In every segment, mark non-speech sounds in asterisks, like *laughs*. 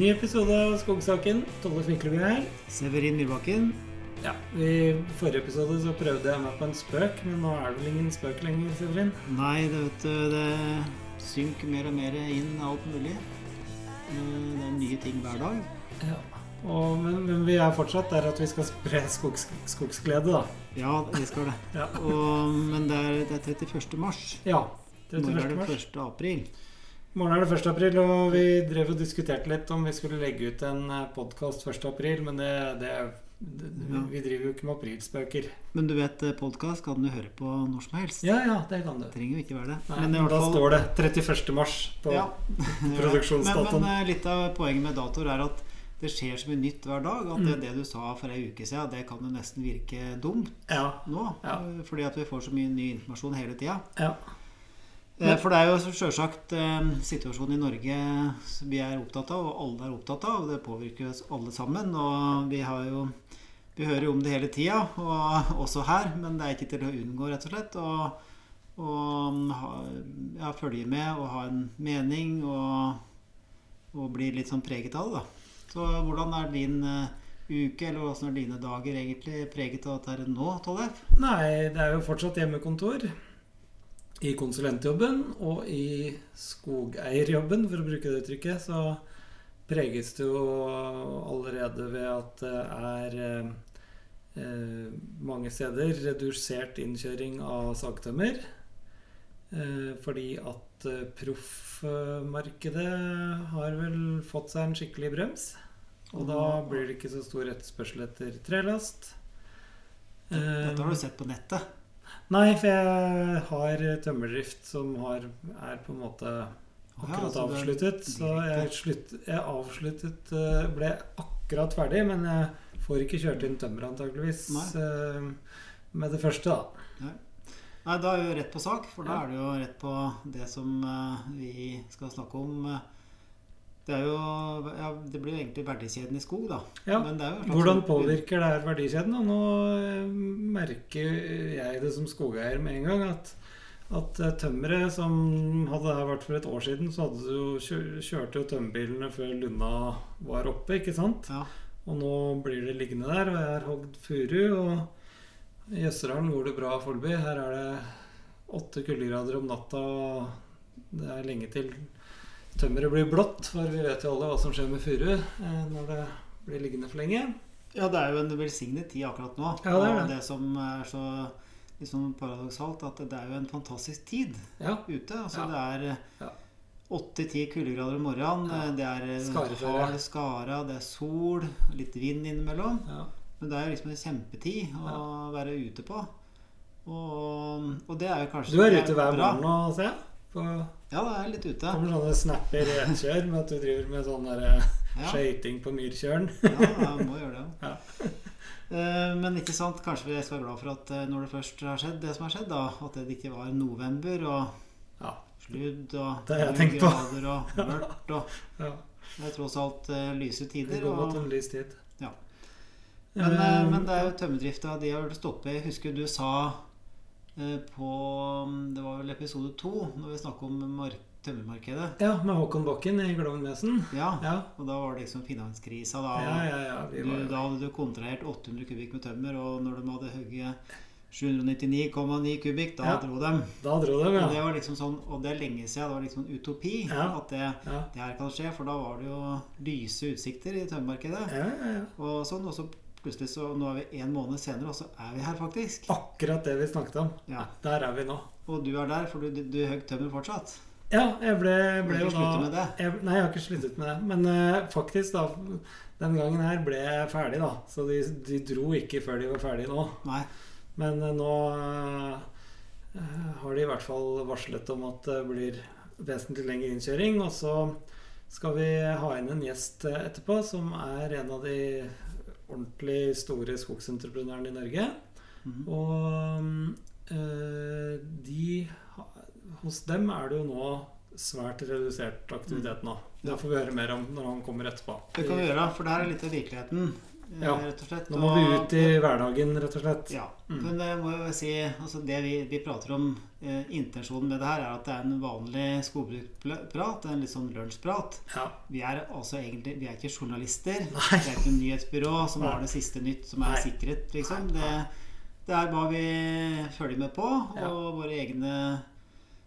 Ny episode av Skogsaken. Tolle Fikleby her. Severin Myrbakken. Ja, I forrige episode så prøvde jeg meg på en spøk, men nå er det vel ingen spøk lenger, Severin? Nei, det, vet du, det synker mer og mer inn alt mulig. Eh, Det er nye ting hver dag. Ja. Og, men, men vi er fortsatt der at vi skal spre skogs, skogsglede, da. Ja, vi skal det. *laughs* Ja. Og, men det er, det er 31. mars. ja Nå er det 1. april. Morgen er det 1. april, og vi drev og diskuterte litt om vi skulle legge ut en podkast 1. april, men det, det, det Ja. Vi driver jo ikke med aprilspøker. Men du vet, podkast kan du høre på når som helst. Ja, ja, det kan du. Det trenger jo ikke være det. Nei, men i men da fall står det 31. mars på Ja. *laughs* produksjonsdatoen. Men, men eh, litt av poenget med datoer er at det skjer så mye nytt hver dag at det, Mm. det du sa for ei uke siden, det kan jo nesten virke dumt Ja. nå. Ja. eh, Fordi at vi får så mye ny informasjon hele tida. ja. Eh, For det er jo så sjølsagt eh, situasjonen i Norge vi er opptatt av, og alle er opptatt av. og Det påvirker oss alle sammen. Og vi har jo Vi hører jo om det hele tida, og også her. Men det er ikke til å unngå, rett og slett. Og, og ja, følge med og ha en mening og, og bli litt sånn preget av det, da. Så hvordan er din eh, uke, eller hvordan er dine dager egentlig preget av dette nå, Tollef? Nei, det er jo fortsatt hjemmekontor. I konsulentjobben og i skogeierjobben, for å bruke det uttrykket, så preges det jo allerede ved at det er eh, eh, mange steder redusert innkjøring av sagtømmer. Eh, fordi at eh, proffmarkedet har vel fått seg en skikkelig brems. Og da blir det ikke så stor etterspørsel etter trelast. Dette har Eh, du sett på nettet. Nei, for jeg har tømmerdrift som har, er på en måte ja, akkurat er avsluttet. Så jeg, slutt, jeg avsluttet eh, Ble akkurat ferdig, men jeg får ikke kjørt inn tømmer antakeligvis eh, med det første, da. Nei, da er vi jo rett på sak, for da Ja. er det jo rett på det som eh, vi skal snakke om. Det jo ja, Det blir jo egentlig verdikjeden i skog, da. Ja. Hvordan påvirker det her verdikjeden? Og nå eh, merker jeg det som skogeier med en gang at, at eh, tømmeret som hadde det vært for et år siden, så jo kjø- kjørte jo tømmerbilene før lunna var oppe, ikke sant? Ja. Og nå blir det liggende der, og jeg har hogd furu. Og i Østerdalen går det bra foreløpig. Her er det åtte kuldegrader om natta, og det er lenge til tømmeret blir blått. For vi vet jo alle hva som skjer med furu eh, når det blir liggende for lenge. ja, det er jo en velsignet tid akkurat nå. Ja, det er Og det. det som er så liksom paradoksalt, at det er jo en fantastisk tid Ja. ute. Altså Ja. det er Ja. åtte-ti kuldegrader om morgenen. Eh, Det er eh, hard skara, det er sol, litt vind innimellom. ja. Men det er jo liksom en kjempetid å være ute på. Og, og det er jo kanskje Du er ute hver morgen nå, ser jeg. Ja, det er litt ute. kommer sånne snapper i ett kjør med at du driver med sånn der Ja, skøyting på Myrkjøren. ja jeg må gjøre det. *laughs* Ja. Eh, Men ikke sant, kanskje vi skal være glad for at eh, når det først har skjedd, det som har skjedd, da, at det ikke var november og Ja. sludd og Det har jeg tenkt på. grader og *laughs* mørkt og ja. Det er tross alt lyse tider. Det går mot en lys tid. Ja. men, eh, Eh, men det er jo tømmerdrifta, de har stått på. Husker du sa eh, på Det var vel episode to, når vi snakket om mark tømmermarkedet. Ja, med Håkon Bakken i Glovenmesen. Ja, Ja. og da var det liksom finanskrisa, da. Ja, ja, ja. Du, da hadde du kontrahert 800 kubikk med tømmer, og når de hadde hugget 799,9 kubikk, da Ja. dro de. da dro de, Og det var liksom sånn, og det er lenge siden, det var liksom en utopi Ja. at det, Ja, det her kan skje, for da var det jo lyse utsikter i tømmermarkedet. ja, ja, ja. Og sånn, og så plutselig så, nå er vi en måned senere, og så er vi her faktisk. Akkurat det vi snakket om. Ja. Der er vi nå. Og du er der, for du, du, du høgg tømmer fortsatt. Ja, jeg ble, ble jo da det? jeg, Nei, jeg har ikke sluttet med det. Men uh, faktisk, da Den gangen her ble jeg ferdig, da. Så de, de dro ikke før de var ferdige nå. Nei. Men uh, nå uh, har de i hvert fall varslet om at det blir vesentlig lengre innkjøring. Og så skal vi ha inn en gjest etterpå som er en av de ordentlig store skogsentreprenørene i Norge. Mm. Og eh, de Hos dem er det jo nå svært redusert aktivitet nå. Det får vi høre mer om når han kommer etterpå. Det kan vi gjøre, for der er litt av virkeligheten. Eh, Ja. rett og slett. Nå må vi ut i hverdagen, rett og slett. Ja. Mm. Men jeg må jeg si, altså det vi, vi prater om, eh, intensjonen med det her, er at det er en vanlig skogbruksprat. En litt sånn lunsjprat. Ja. Vi er altså egentlig Vi er ikke journalister. Nei. Det er ikke nyhetsbyrå som Nei. har det siste nytt som er Nei. sikret, liksom. Det, det er hva vi følger med på, og våre egne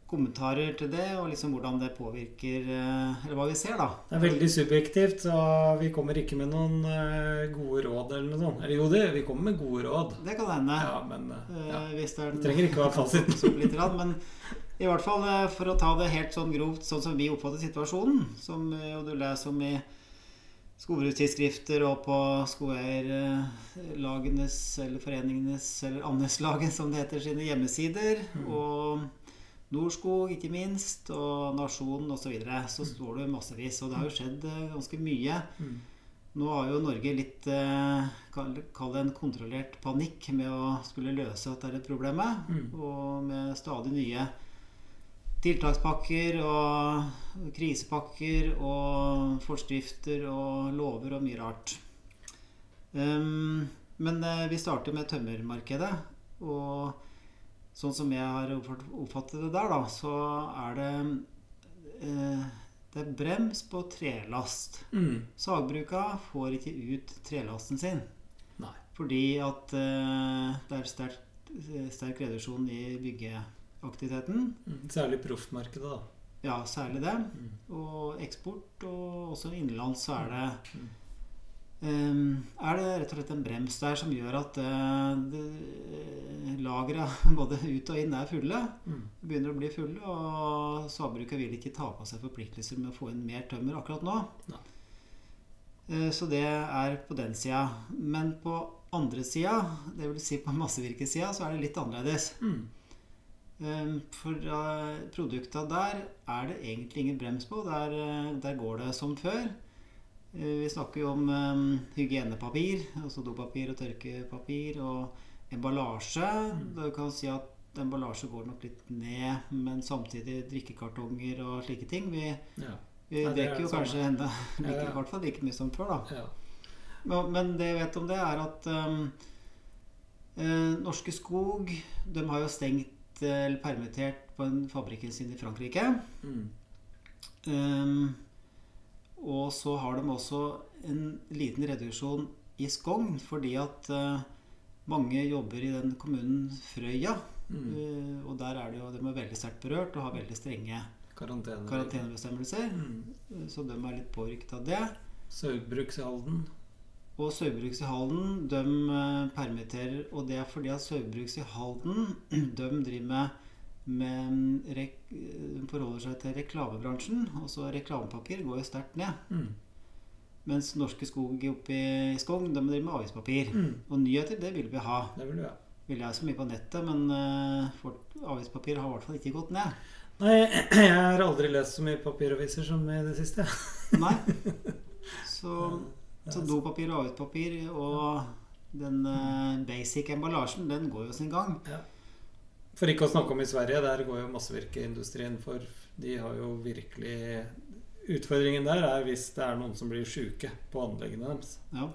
kommentarer til det, og liksom hvordan det påvirker eh, Eller hva vi ser, da. Det er veldig subjektivt, så vi kommer ikke med noen eh, gode råd eller noe sånt. Eller jo, det, vi kommer med gode råd. Det kan hende. Ja, men eh, ja. Hvis det er Det trenger ikke å være fasiten. *laughs* Men i hvert fall for å ta det helt sånn grovt sånn som vi oppfatter situasjonen, som jo du leser om i skogbrukstidsskrifter og på skogeierlagenes eller foreningenes eller andelslaget som det heter sine hjemmesider, Mm. og Norskog ikke minst, og Nasjonen osv., så, videre, så Mm. står det massevis. Og det har jo skjedd eh, ganske mye. Mm. Nå har jo Norge litt eh, kall det en kontrollert panikk med å skulle løse dette her problemet. Mm. Og med stadig nye tiltakspakker og krisepakker og forskrifter og lover og mye rart. Um, men eh, vi starter med tømmermarkedet. Og sånn som jeg har oppfattet det der, da, så er det eh, det er brems på trelast. Mm. Sagbruka får ikke ut trelasten sin. Nei. Fordi at eh, det er sterk, sterk reduksjon i byggeaktiviteten. Mm. Særlig proffmarkedet, da. Ja, særlig det. Mm. Og eksport, og også innenlands så er det Mm. Er det rett og slett en brems der som gjør at lagra *laughs* både ut og inn er fulle. Mm. Begynner å bli fulle, og sagbruket vil ikke ta på seg forpliktelser med å få inn mer tømmer akkurat nå. Nei. Eh, Så det er på den sida. Men på andre sida, dvs. Si på massevirkesida, så er det litt annerledes. Mm. Eh, For eh, produkta der er det egentlig ingen brems på. Der, eh, der går det som før. Eh, Vi snakker jo om eh, hygienepapir, altså dopapir og tørkepapir, og emballasje. Du kan si at emballasje går nok litt ned, men samtidig drikkekartonger og slike ting. Vi, Ja. vi Ja, er drikker jo kanskje enda like, Ja, i hvert fall like mye som før, da. ja. Men, men det jeg vet om det, er at um, eh, Norske Skog de har jo stengt eh, eller permittert på en fabrikken sin i Frankrike. Mm. Um, og så har de også en liten reduksjon i Skogn, fordi at eh, mange jobber i den kommunen Frøya. Mm. eh, og der er det jo, de er veldig sterkt berørt og har veldig strenge Karantene. karantenebestemmelser. Mm. Så de er litt påvirket av det. Saugbruks i Halden. Og Saugbruks i Halden de eh, permitterer, og det er fordi at Saugbruks i Halden *clears throat* de driver med, de forholder seg til reklamebransjen. Også reklamepapir går jo sterkt ned. Mm. Mens Norske Skog oppe i Skogn de driver med avispapir. Mm. Og nyheter, det vil vi ha. Det vil du ha. jeg så mye på nettet, men uh, avispapir har i hvert fall ikke gått ned. Nei, *clears throat* jeg har aldri lest så mye papiraviser som i det siste. *laughs* Nei. Så, så dopapir og avispapir og den uh, basic emballasjen, den går jo sin gang. For ikke å snakke om i Sverige, der går jo massevirkeindustrien for De har jo virkelig Utfordringen der er hvis det er noen som blir sjuke på anleggene deres. Ja.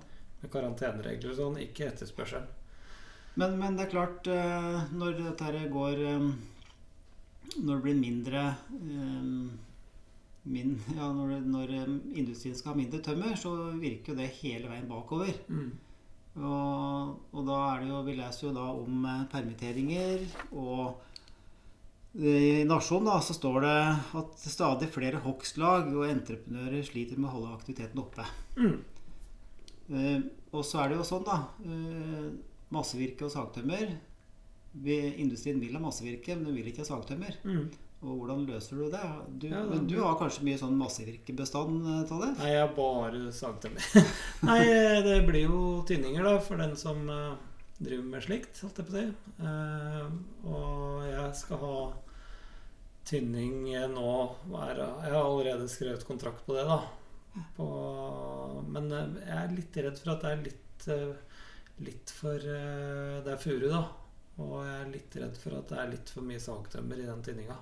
Med karanteneregler og sånn, ikke etterspørsel. Men, men det er klart, eh, når dette her går eh, Når det blir mindre eh, min, ja, Når, når industrien skal ha mindre tømmer, så virker jo det hele veien bakover. Mm. Og, og da er det jo Vi leser jo da om eh, permitteringer og i Nasjonen da, så står det at stadig flere hogstlag og entreprenører sliter med å holde aktiviteten oppe. Mm. Uh, og så er det jo sånn, da. Uh, massevirke og sagtømmer. Vi, industrien vil ha massevirke, men den vil ikke ha sagtømmer. Mm. Og hvordan løser du det? Du, Ja, men du har kanskje mye sånn massevirkebestand, av det? Nei, jeg har bare sagtømmer. *laughs* Nei, det blir jo tynninger, da, for den som eh, driver med slikt, holdt jeg på å si. Eh, og jeg skal ha tynning nå hver Jeg har allerede skrevet kontrakt på det, da. På, men eh, jeg er litt redd for at det er litt, eh, litt for eh, Det er furu, da. Og jeg er litt redd for at det er litt for mye sagtømmer i den tynninga.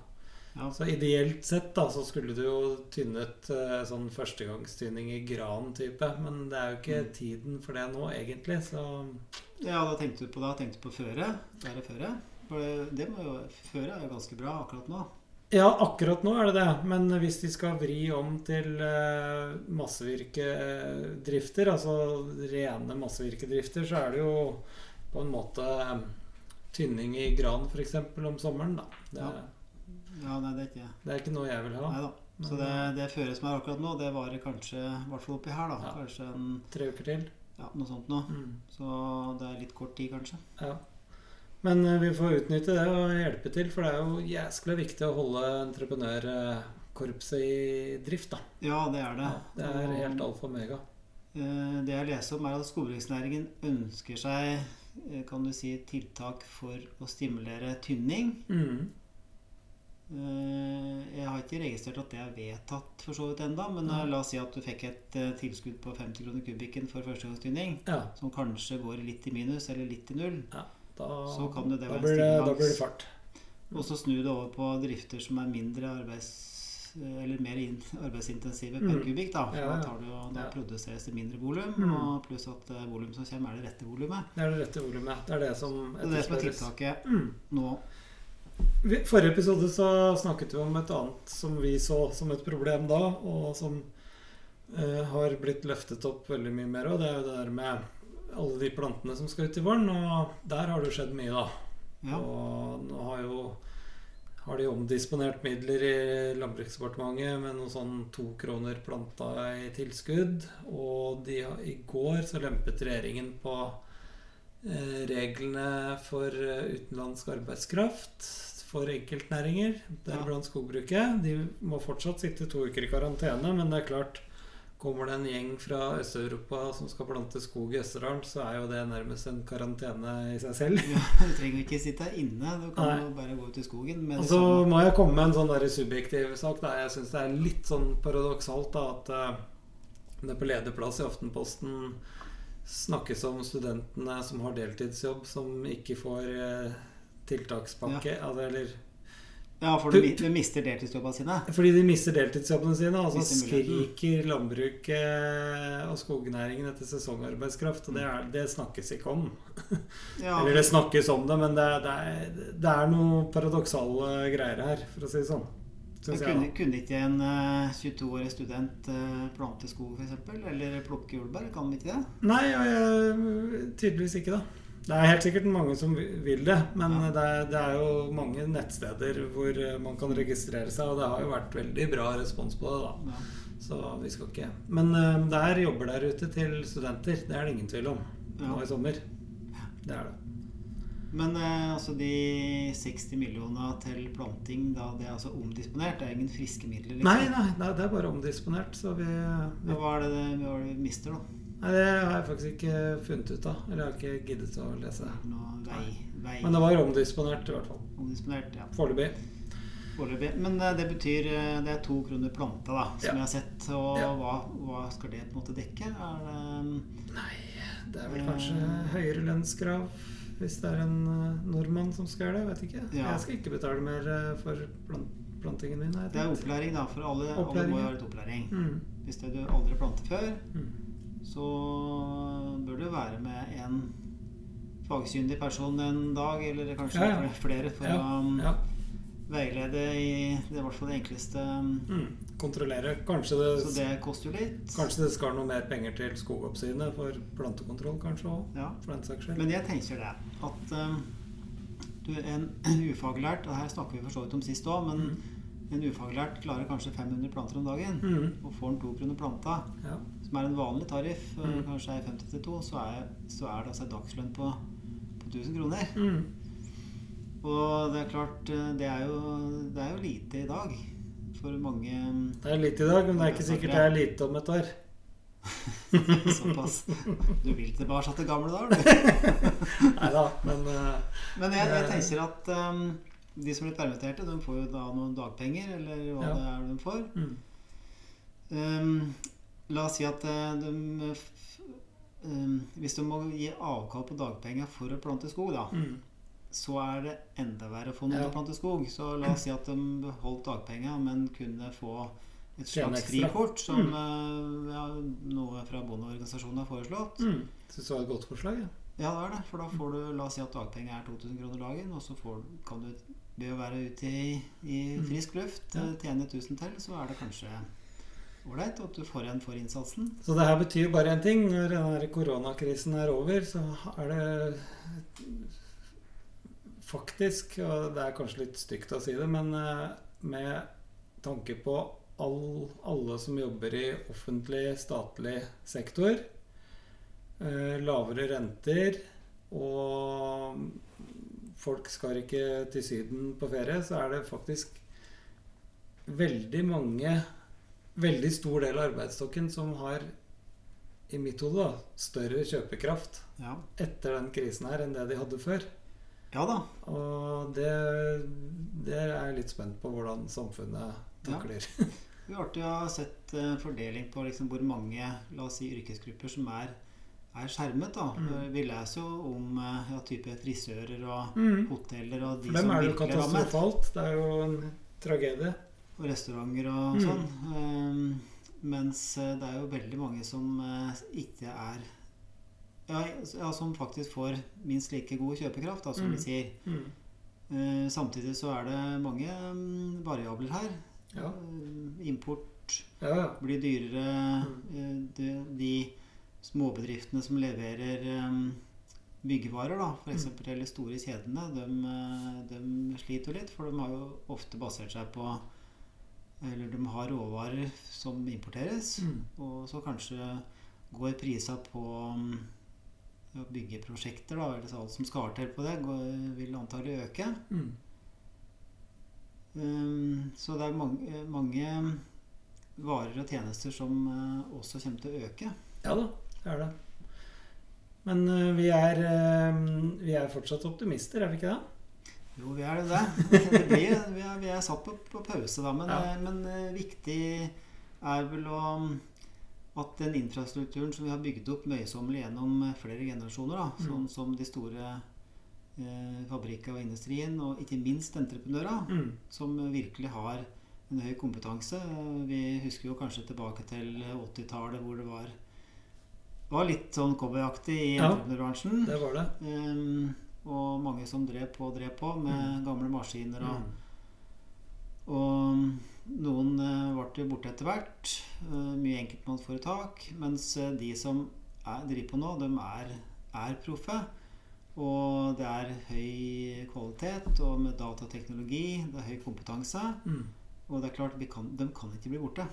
Ja. Så ideelt sett da, så skulle du jo tynnet eh, sånn førstegangstynning i gran type, men det er jo ikke Mm. tiden for det nå, egentlig, så Ja, da tenkte du på da tenkte du på føre. er føre. Det må jo, føre er jo ganske bra akkurat nå. Ja, akkurat nå er det det. Men hvis de skal vri om til eh, massevirkedrifter, altså rene massevirkedrifter, så er det jo på en måte eh, tynning i gran f.eks. om sommeren. Da. Det, Ja. Ja, nei, det er ikke det er ikke noe jeg vil ha. Neida. Så det, det føres som er akkurat nå, det varer kanskje, i hvert fall oppi her, da, Ja. kanskje en, Tre uker til. ja, noe sånt nå. Mm. Så det er litt kort tid, kanskje. Ja. Men eh, vi får utnytte det og hjelpe til, for det er jo jæskla viktig å holde entreprenørkorpset i drift, da. Ja, det er det. Ja, det er helt alfa og omega. eh, Det jeg leser om, er at skogbruksnæringen ønsker seg eh, kan du si, tiltak for å stimulere tynning. Mm. Eh, Jeg har ikke registrert at det er vedtatt for så vidt enda, men eh, la oss si at du fikk et eh, tilskudd på 50 kroner kubikken for førstegangstynning, Ja, som kanskje går litt i minus eller litt i null, da, Så kan det, det da, blir det, da blir det fart. og så snu det over på drifter som er mindre arbeids... Eller mer in, arbeidsintensive per Mm. kubikk. Da, for Ja, da, ja. tar du, jo- da Ja. produseres det mindre volum, Mm. og pluss at eh, volum som kommer, er det rette volumet. Det er det rette volumet. Det er det som Det er det som er tiltaket Mm. nå. Forrige episode så snakket vi om et annet som vi så som et problem da, og som eh, har blitt løftet opp veldig mye mer. Og det er jo det der med alle de plantene som skal ut i våren. Og der har det jo skjedd mye, da. Ja. Og nå har jo har de omdisponert midler i Landbruksdepartementet med noe sånn to kroner planta i tilskudd. Og de, har- i går så lempet regjeringen på eh, reglene for eh, utenlandsk arbeidskraft for enkeltnæringer, deriblant skogbruket. De må fortsatt sitte to uker i karantene, men det er klart Kommer det en gjeng fra Øst-Europa som skal plante skog i Østerdalen, så er jo det nærmest en karantene i seg selv. Ja, du trenger ikke sitte inne, du kan Nei. jo bare gå ut i skogen. Og så må jeg komme med en sånn der subjektiv sak. Da. Jeg syns det er litt sånn paradoksalt da, at eh, det på lederplass i Aftenposten snakkes om studentene som har deltidsjobb, som ikke får eh, Ja. Altså, eller Ja, for de, de mister deltidsjobbene sine. fordi de mister deltidsjobbene sine, og så skriker landbruket og skognæringen etter sesongarbeidskraft. Og det, er, det snakkes ikke om. *laughs* Ja, Eller det snakkes om det, men det, det, er, det er noe paradoksale greier her, for å si det sånn. Jeg, kunne, kunne ikke en uh, 22-årig student uh, plante skog f.eks.? Eller plukke jordbær? Kan de ikke det? Nei, jeg, tydeligvis ikke, da. Det er helt sikkert mange som vil det, men Ja. det, er, det er jo mange nettsteder hvor eh, man kan registrere seg, og det har jo vært veldig bra respons på det, da. Ja. Så vi skal ikke Men uh, det er jobber der ute til studenter, det er det ingen tvil om. Ja. Nå i sommer. Det er det. Men uh, altså de 60 millionene til planting, da, det er altså omdisponert? Det er ingen friske midler? Liksom. Nei, nei, det er- bare omdisponert, så vi, vi Hva er det, det, hva er det vi mister, da? Nei, det har jeg faktisk ikke funnet ut av. Eller jeg har ikke giddet å lese. det vei, vei Men det var omdisponert, i hvert fall. omdisponert? Ja. Foreløpig. Foreløpig. Men eh, det betyr eh, det er to kroner planta, da, som Ja. jeg har sett. Og Ja. hva, hva skal det på en måte dekke? Er det Nei, det er vel kanskje høyere lønnskrav hvis det er en eh, nordmann som skal gjøre det. Vet ikke. Ja. Jeg skal ikke betale mer for plant plantingen min. Det er opplæring, da. For alle, alle må jo ha litt opplæring. Mm. Hvis du aldri plantet før, Mm. Så bør du være med en fagkyndig person en dag, eller kanskje Ja, ja. flere, for Ja, å um, veilede i Det er i hvert fall det enkleste. um, Mm. Kontrollere. Kanskje det, Så det koster jo litt. kanskje det skal noe mer penger til skogoppsynet for plantekontroll, kanskje òg. Ja. For den saks skyld. Men jeg tenker det at um, du en ufaglært, og her snakker vi for så vidt om sist òg, men Mm. en ufaglært klarer kanskje 500 planter om dagen, Mm. og får en to kroner planta, Ja. Som er en vanlig tariff, eh, Mm. kanskje er 50 til 2, så er, så er det altså en dagslønn på, på 1000 kroner. Mm. Og det er klart, eh, det er jo, det er jo lite i dag for mange um, Det er lite i dag, men det er ikke sikkert det er lite om et år. *laughs* såpass. Du vil tilbake til gamle dager, du. *laughs* Nei da, men eh, Men jeg, jeg tenker at um, de som blir permitterte, de får jo da noen dagpenger, eller hva Ja. det er de får. mm. Um, la oss si at eh, de um, Hvis du må gi avkall på dagpenger for å plante skog, da, Mm. så er det enda verre få noen Ja. å plante skog. Så la oss si at de beholdt dagpenger, men kunne få et slags frikort, som mm. ja, noe fra bondeorganisasjonen har foreslått. Mm. Syns det var et godt forslag. Ja. Ja, det er det. For da får du La oss si at dagpenger er 2000 kroner dagen, og så får, kan du ved å være ute i, i Mm. frisk luft Ja. eh, tjene 1000 til, så er det kanskje ålreit at du får igjen for innsatsen. Så det her betyr bare én ting. Når denne koronakrisen er over, så er det faktisk, og det er kanskje litt stygt å si det, men eh, med tanke på all, alle som jobber i offentlig, statlig sektor, eh, lavere renter og folk skal ikke til Syden på ferie, så er det faktisk veldig mange Veldig stor del av arbeidsstokken som har, i mitt hode, større kjøpekraft Ja, etter den krisen her enn det de hadde før. ja da. Og det, det er jeg litt spent på hvordan samfunnet takler. *laughs* Det er artig å ha sett en fordeling på liksom hvor mange la oss si, yrkesgrupper som er, er skjermet. da. Mm. Eh, Vi leser jo om eh, ja, type frisører og Mm. hoteller og de For dem som er det jo rammet. katastrofalt. Det er jo en tragedie. Og restauranter og Mm. sånn. Eh, mens eh, det er jo veldig mange som eh, ikke er ja, ja, som faktisk får minst like god kjøpekraft, da, som Mm. vi sier. Mm. Eh, samtidig så er det mange mm, variabler her. Ja. Import Ja, ja. blir dyrere. Mm. De, de småbedriftene som leverer byggevarer, da, f.eks. Mm. eller store kjedene, de, de sliter jo litt. For de har jo ofte basert seg på Eller de har råvarer som importeres. Mm. Og så kanskje går prisa på å ja, byggeprosjekter, da, eller så alt som skal til på det, går, vil antagelig øke. Mm. Um, så det er mange, mange varer og tjenester som uh, også kommer til å øke. Ja da, det er det. Men uh, vi er, uh, vi er fortsatt optimister, er vi ikke det? Jo, vi er det. det. det blir, vi, er, vi er satt på, på pause, da. Men, Ja. eh, men eh, viktig er vel å at den infrastrukturen som vi har bygd opp møysommelig gjennom eh, flere generasjoner, da, Mm. sånn som de store eh, fabrikkene og industrien, og ikke minst entreprenører, Mm. som virkelig har en høy kompetanse. Vi husker jo kanskje tilbake til 80-tallet hvor det var, var litt sånn cowboyaktig i Ja. entreprenørbransjen. Det var det. Ehm, og mange som drev på og drev på med gamle maskiner. Og, Mm. og noen eh, ble jo borte etter hvert. eh, mye enkeltmannsforetak. Mens eh, de som er, driver på nå, de er, er proffe. Og det er høy kvalitet, og med datateknologi, det er høy kompetanse. Mm. Og det er klart, kan, de kan ikke bli borte.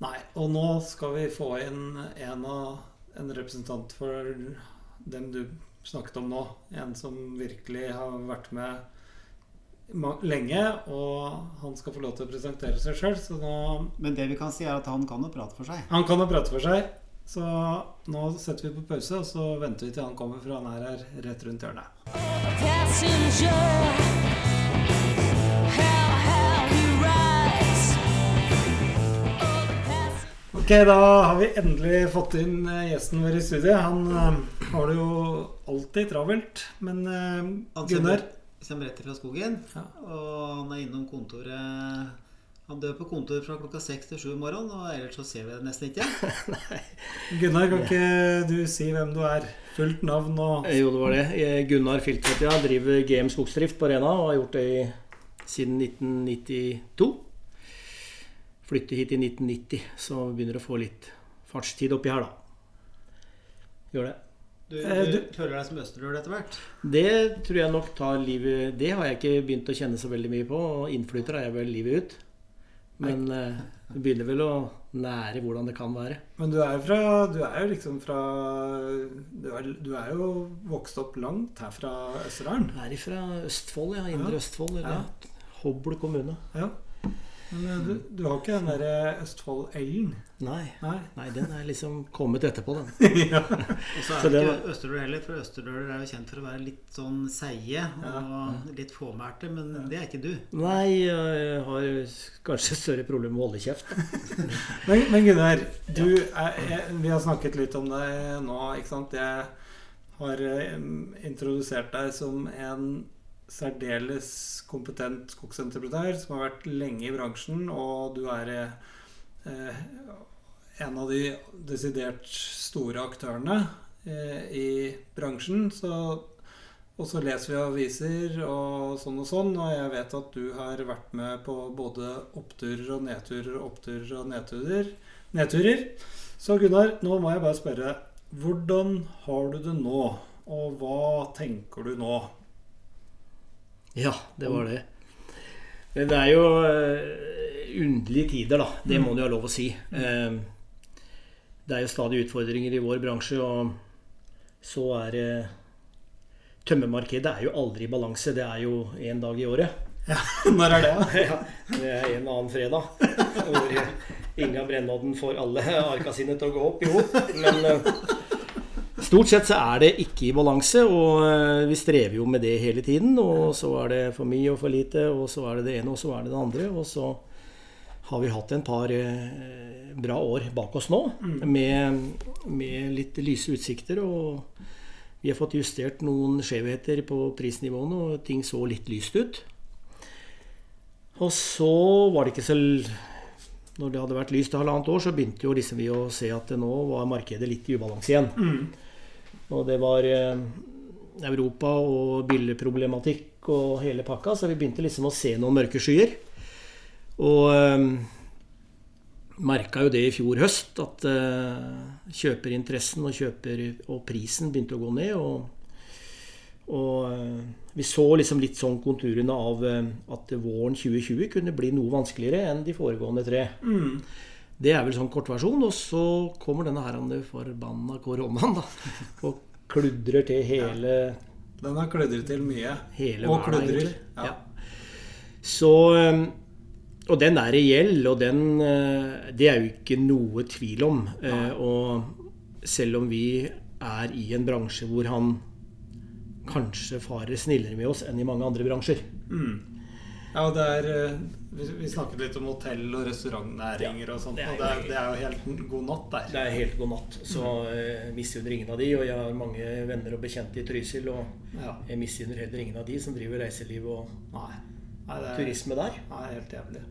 Nei, og nå skal vi få inn en, av, en representant for dem du snakket om nå. En som virkelig har vært med lenge, og han skal få lov til å presentere seg sjøl. Men det vi kan si, er at han kan jo prate for seg. Han kan jo prate for seg. Så nå setter vi på pause, og så venter vi til han kommer, for han er her rett rundt hjørnet. Passenger, Ok, da har vi endelig fått inn eh, gjesten vår i studiet. Han eh, har det jo alltid travelt, men eh, Han Gunnar kommer rett fra skogen, Ja. og han er innom kontoret Han dør på kontoret fra klokka seks til sju om morgenen, og ellers så ser vi det nesten ikke. *laughs* Gunnar, kan ikke du si hvem du er? Fullt navn og Jo, det var det. Gunnar Filtvedt, ja. Driver GM Skogsdrift på Rena og har gjort det i, siden 1992. Flyttet hit i 1990, så begynner begynner å få litt fartstid oppi her, da. Gjør det. Du, Eh, du, føler deg som østerdøl etter hvert? Det tror jeg nok tar livet Det har jeg ikke begynt å kjenne så veldig mye på. og Innflytter er jeg vel livet ut. Men eh, det begynner vel å nære hvordan det kan være. Men du er fra Du er jo liksom fra Du er, du er jo vokst opp langt her fra Østerdalen. Jeg er fra Østfold, ja. Indre Ja. Østfold. Eller Ja. Hobl kommune. Ja. Men eh, du, du har ikke den derre Østfold-L-en? Nei. Nei. Nei, den er liksom kommet etterpå, den. *laughs* ja. Og så er *laughs* det ikke østerdøl heller, for østerdøler er jo kjent for å være litt sånn seige og litt fåmælte, men det er ikke du. Nei, jeg har kanskje større problemer med å holde kjeft. *laughs* Men, men Gunnar, du er, jeg, vi har snakket litt om deg nå, ikke sant? Jeg har eh, introdusert deg som en særdeles kompetent skogsentreprenør som har vært lenge i bransjen, og du er eh, en av de desidert store aktørene eh, i bransjen. Så, og så leser vi aviser og sånn og sånn, og jeg vet at du har vært med på både oppturer og nedturer, oppturer og nedturer. nedturer. Så Gunnar, nå må jeg bare spørre. Hvordan har du det nå? Og hva tenker du nå? Ja, det var det. Men det er jo eh, underlige tider, da. Det må du ha lov å si. Eh, det er jo stadig utfordringer i vår bransje, og så er det Tømmermarkedet er jo aldri i balanse. Det er jo én dag i året. Ja, *laughs* Når er det? *laughs* Ja, det er en annen fredag. Hvor Inga Brennodden får alle arka sine til å gå opp Jo. Men eh, stort sett så er det ikke i balanse, og eh, vi strever jo med det hele tiden. Og så er det for mye og for lite, og så er det det ene, og så er det det andre. Og så har vi hatt en par eh, bra år bak oss nå, med, med litt lyse utsikter. og vi har fått justert noen skjevheter på prisnivåene, og ting så litt lyst ut. Og så var det ikke så Når det hadde vært lyst i halvannet år, så begynte jo liksom vi å se at nå var markedet litt i ubalanse igjen. Og det var eh, Europa og billedproblematikk og hele pakka, så vi begynte liksom å se noen mørke skyer. Og eh, merka jo det i fjor høst, at eh, kjøperinteressen og, kjøper, og prisen begynte å gå ned. Og, og eh, vi så liksom litt sånn konturene av at våren 2020 kunne bli noe vanskeligere enn de foregående tre. Det er vel sånn kortversjon. Og så kommer denne her forbanna koronaen, da. *laughs* Og kludrer til hele, Den har kludret til mye. hele Og verden, kludrer. Ja. Ja. Så eh, Og den er reell, og den eh, Det er jo ikke noe tvil om. Eh, Og selv om vi er i en bransje hvor han kanskje farer snillere med oss enn i mange andre bransjer. Ja, og det er eh, Vi vi snakket litt om hotell- og restaurantnæringer og sånt, det er og det er, det er jo helt god natt der. Det er helt god natt. Så jeg misunner ingen av de. Og jeg har mange venner og bekjente i Trysil, og Ja. jeg misunner heller ingen av de som driver reiseliv og Nei. Nei, det er, turisme der. Nei, helt jævlig.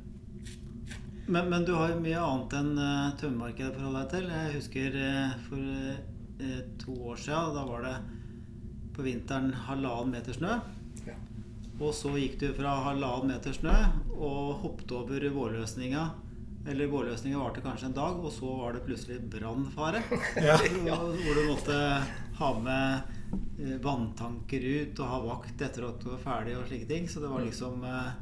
Men, men du har jo mye annet enn uh, tømmermarkedet å forholde deg til. Jeg husker uh, for uh, to år siden, da var det på vinteren halvannen meter snø. Og så gikk du fra halvannen meter snø og hoppet over vårløsninga. Eller vårløsninga varte kanskje en dag, og så var det plutselig brannfare. *laughs* Ja. *laughs* Hvor du måtte ha med eh, vanntanker ut og ha vakt etter at du var ferdig og slike ting. Så det var liksom eh,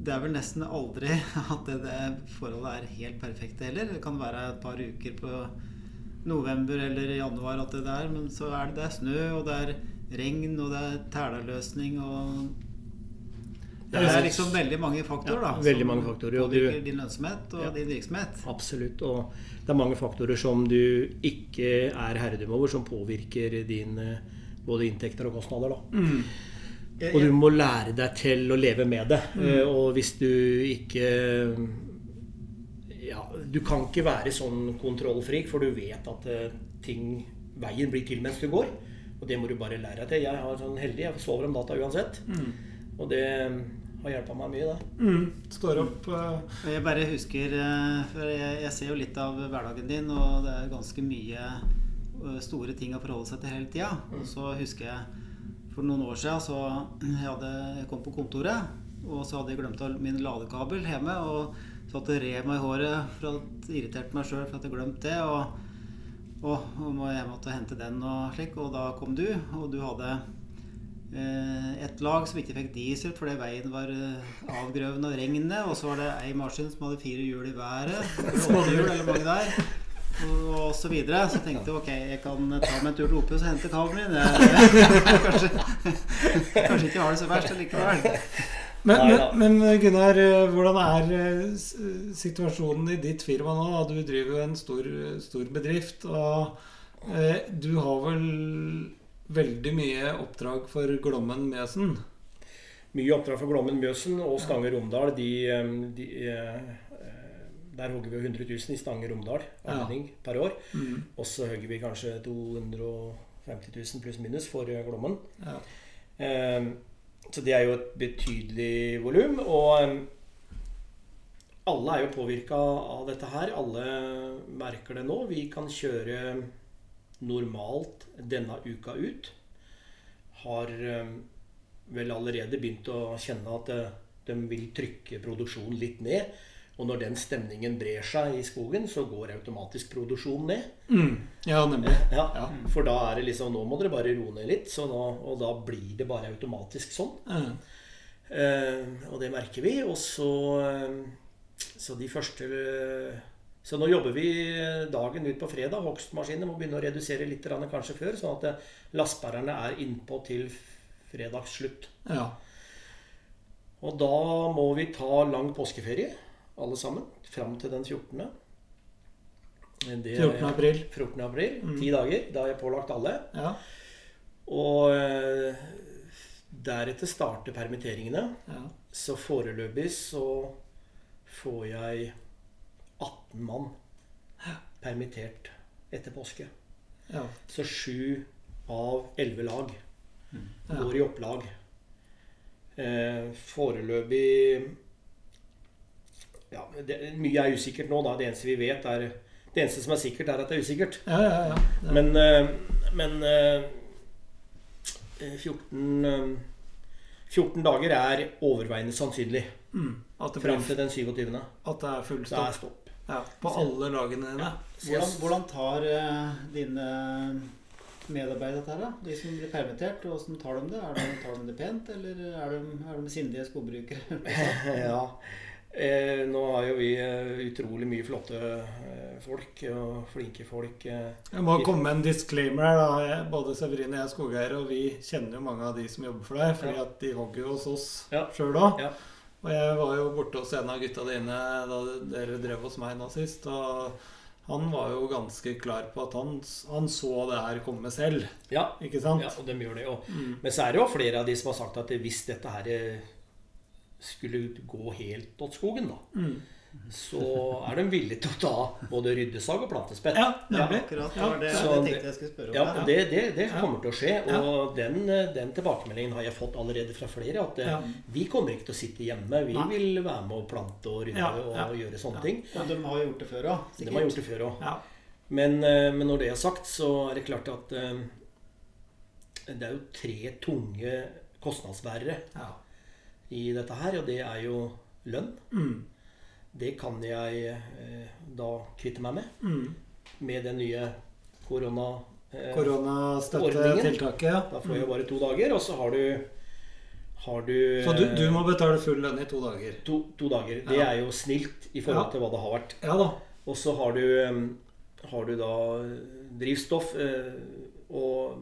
Det er vel nesten aldri *laughs* at det, det forholdet er helt perfekt heller. Det kan være et par uker på november eller januar at det er, men så er det, det er snø, og det er regn, og det er tælaløsning og Det er liksom veldig mange faktorer, da. Ja, veldig som mange faktorer, og du- påvirker din lønnsomhet og Ja. din virksomhet. Absolutt. Og det er mange faktorer som du ikke er herredømme over, som påvirker din, både inntekter og kostnader. da. Mm. Og du må lære deg til å leve med det. Mm. Og hvis du ikke Ja, du kan ikke være sånn kontrollfrik, for du vet at eh, ting Veien blir til mens du går. Og det må du bare lære deg til. Jeg er sånn heldig, jeg sover om natta uansett. Og det har hjelpa meg mye, det. Mm. Står opp Uh... Jeg bare husker eh, For jeg, jeg ser jo litt av hverdagen din, og det er ganske mye eh, store ting å forholde seg til hele tida. Og så husker jeg for noen år siden så jeg, *clears throat* hadde, jeg kom på kontoret, og så hadde jeg glemt min ladekabel hjemme. Og satt og rev meg i håret for at irriterte meg sjøl for at jeg glemte det. Og, og, og må jeg måtte hente den og slik. Og da kom du, og du hadde et lag som ikke fikk diesel fordi veien var eh, avgrøven av regnet. Og så var det ei maskin som hadde fire hjul i været. *laughs* Åtte hjul, eller mange der. Og, og så videre. Så tenkte jeg ok, jeg kan ta meg en tur til Opus og hente kabelen min. Jeg, *laughs* kanskje, kanskje ikke har det så verst likevel. Men, men, men Gunnar, eh, hvordan er eh, situasjonen i ditt firma nå? Du driver jo en stor, stor bedrift, og eh, du har vel veldig mye oppdrag for Glommen Mjøsen? Mye oppdrag for Glommen Mjøsen og Stange Romdal. De, de, eh, der hogger vi 100 000 i Stange Romdal anledning per år. Og så hogger vi kanskje 250 000 pluss minus for eh, Glommen. Ja. Så det er jo et betydelig volum. Og alle er jo påvirka av dette her. Alle merker det nå. Vi kan kjøre normalt denne uka ut. Har vel allerede begynt å kjenne at eh, de vil trykke produksjonen litt ned. Og når den stemningen brer seg i skogen, så går automatisk produksjonen ned. Mm. Ja, nemlig. Ja, For da er det liksom Nå må dere bare roe ned litt. Så nå, og da blir det bare automatisk sånn. Mm. Eh, og det merker vi. Og så eh, Så de første Så nå jobber vi dagen ut på fredag. Hogstmaskinene må begynne å redusere litt kanskje før, sånn at eh, lastbærerne er innpå til fredags slutt. ja. Og da må vi ta lang påskeferie, alle sammen. Fram til den 14. Det er- 14. april. 14. april. Ti dager. Da har jeg pålagt alle. Ja. Og eh, deretter starter permitteringene. ja. Så foreløpig så får jeg 18 mann permittert etter påske. ja. Så sju av elleve lag Ja. går i opplag. Eh, foreløpig ja, det, Mye er usikkert nå, da. Det eneste vi vet, er Det eneste som er sikkert, er at det er usikkert. Ja, ja, ja. Det- Men, eh, men eh, 14, eh, 14 dager er overveiende sannsynlig. mm. At det, Fram til den 27. at det er full Det er stopp. Ja, på alle lagene dine. Hvordan, hvordan tar uh, dine medarbeidere dette her, da? De som blir permittert, og hvordan tar de det? Er de, tar de det pent, eller er de, er de sindige skogbrukere? *laughs* ja. Eh, nå har jo vi eh, utrolig mye flotte eh, folk og flinke folk. Eh. Jeg må komme med en disclaimer her. da. Jeg- Både Severin og jeg er skogeiere, og vi kjenner jo mange av de som jobber for deg, fordi Ja. at de hogger jo hos oss Ja. sjøl òg. Ja. Og jeg var jo borte hos en av gutta dine da dere drev hos meg nå sist. Og han var jo ganske klar på at han, han så det her komme selv. Ja, Ikke sant? ja, og de gjør det jo. Mm. Men så er det jo flere av de som har sagt at hvis dette her eh, skulle gå helt åt skogen, da, Mm. Så er de villige til å ta både ryddesag og plantespett. Ja, nemlig. Akkurat, det Ja. var det, Så det det- tenkte jeg skulle spørre om. Ja, Ja. det, det, det kommer til å skje. Og den, den tilbakemeldingen har jeg fått allerede fra flere. At eh, Ja. vi kommer ikke til å sitte hjemme. Vi Nei. vil være med å plante og rydde Ja, og ja. gjøre sånne Ja. ting. Og de har gjort det før òg, De har gjort det før òg. Ja. Men, eh, men når det er sagt, så er det klart at um, det er jo tre tunge kostnadsbærere ja. i dette her, og det er jo lønn. Mm. Det kan jeg eh, da kvitte meg med Mm. med den nye korona... Eh, Koronastøttetiltaket, ja. Da får jeg bare to dager, og så har du har du, Så du, du må betale full lønn i to dager? to, to dager. Det Ja. er jo snilt i forhold Ja. til hva det har vært. Ja da. Og så har du, eh, har du da drivstoff og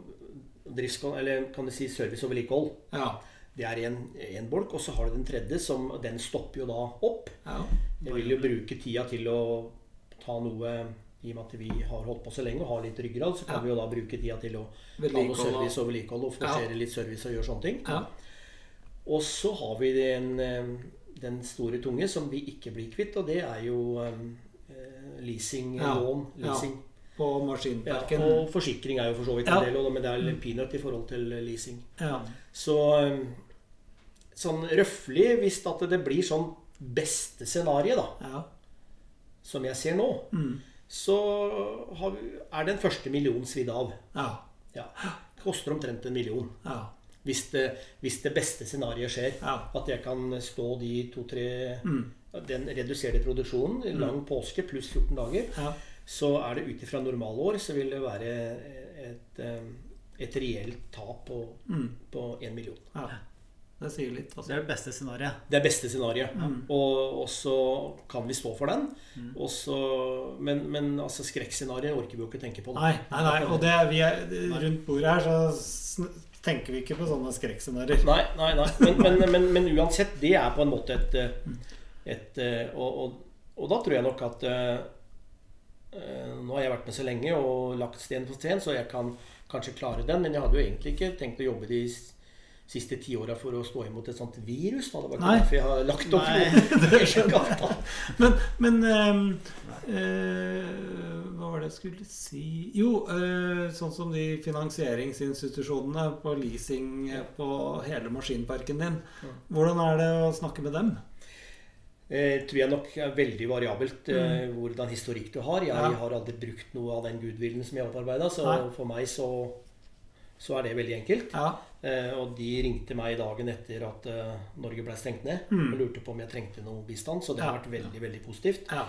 driftskon, eller kan du si service og vedlikehold. Ja. Det er én bolk. Og så har du den tredje, som den stopper jo da opp. ja. Jeg vil jo bruke tida til å ta noe i og med at vi har holdt på så lenge og har litt ryggrad, så kan Ja. vi jo da bruke tida til å ta noe service og vedlikehold og forsere litt service og gjøre sånne ting. ja. Og så har vi den, eh, den store tunge som vi ikke blir kvitt, og det er jo eh, leasing, Ja. lån, Ja. leasing. På Ja, maskinparken. og forsikring er jo for så vidt en Ja. del, men det er peanut i forhold til leasing. Ja. Så sånn røffelig, hvis at det blir sånn beste scenario, da, Ja. som jeg ser nå, Mm. så har vi, er den første millionen svidd av. Ja. Ja. Koster omtrent en million. Ja. Hvis det, hvis det beste scenarioet skjer. At jeg kan stå de to-tre Mm. Den reduserte produksjonen, lang påske pluss 14 dager, Ja. så er det ut ifra normalår så vil det være et, et, et reelt tap på, Mm. million. ja. Det sier litt, Det altså. er det beste scenarioet. Det er beste scenarioet. Mm. Og, og så kan vi stå for den. Og så, men, men altså skrekkscenarioet orker vi jo ikke tenke på. Nei, nei, nei. Og det, er- vi er, rundt bordet her så tenker vi ikke på sånne skrekkscenarioer. Nei, nei, nei. Men, men, men, men uansett, det er på en måte et, eh, et eh, og, og, og da tror jeg nok at eh, Nå har jeg vært med så lenge og lagt sten på sten, så jeg kan kanskje klare den. Men jeg hadde jo egentlig ikke tenkt å jobbe de siste ti åra for å stå imot et sånt virus. Da. Det var ikke Nei. derfor jeg har lagt opp noe. *laughs* Men, men um, uh, Hva var det jeg skulle si Jo, uh, sånn som de finansieringsinstitusjonene på leasing eh, på hele maskinparken din. Hvordan er det å snakke med dem? Eh, tror jeg nok er veldig variabelt eh, hvordan historikk du har. Jeg Ja. har aldri brukt noe av den goodwillen som jeg har opparbeida, så Nei. for meg så, så er det veldig enkelt. Ja. Eh, og de ringte meg dagen etter at eh, Norge ble stengt ned Mm. og lurte på om jeg trengte noe bistand, så det har vært veldig, veldig positivt. ja.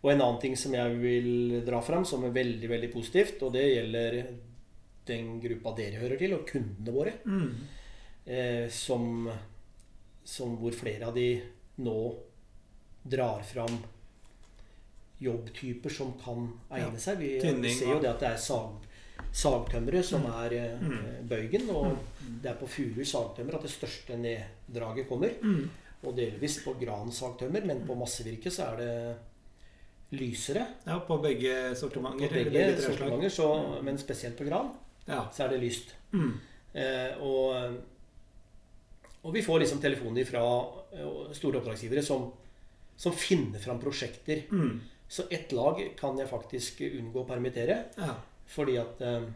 Og en annen ting som jeg vil dra fram, som er veldig, veldig positivt, og det gjelder den gruppa dere hører til, og kundene våre, Mm. eh, som, som hvor flere av de nå drar fram jobbtyper som kan egne Ja. seg. Vi, Tynning ser jo det at det er sag, sagtømmere som Mm. er eh, bøygen, og det er på Furu sagtømmer at det største neddraget kommer. Mm. Og delvis på gran sagtømmer, men på massevirke så er det lysere ja, på begge på begge, begge sortimenter, så, men spesielt på gran Ja. så er det lyst. Mm. Eh, og, og vi får liksom telefoner fra eh, store oppdragsgivere som, som finner fram prosjekter. Mm. Så ett lag kan jeg faktisk unngå å permittere, ja. Fordi at eh,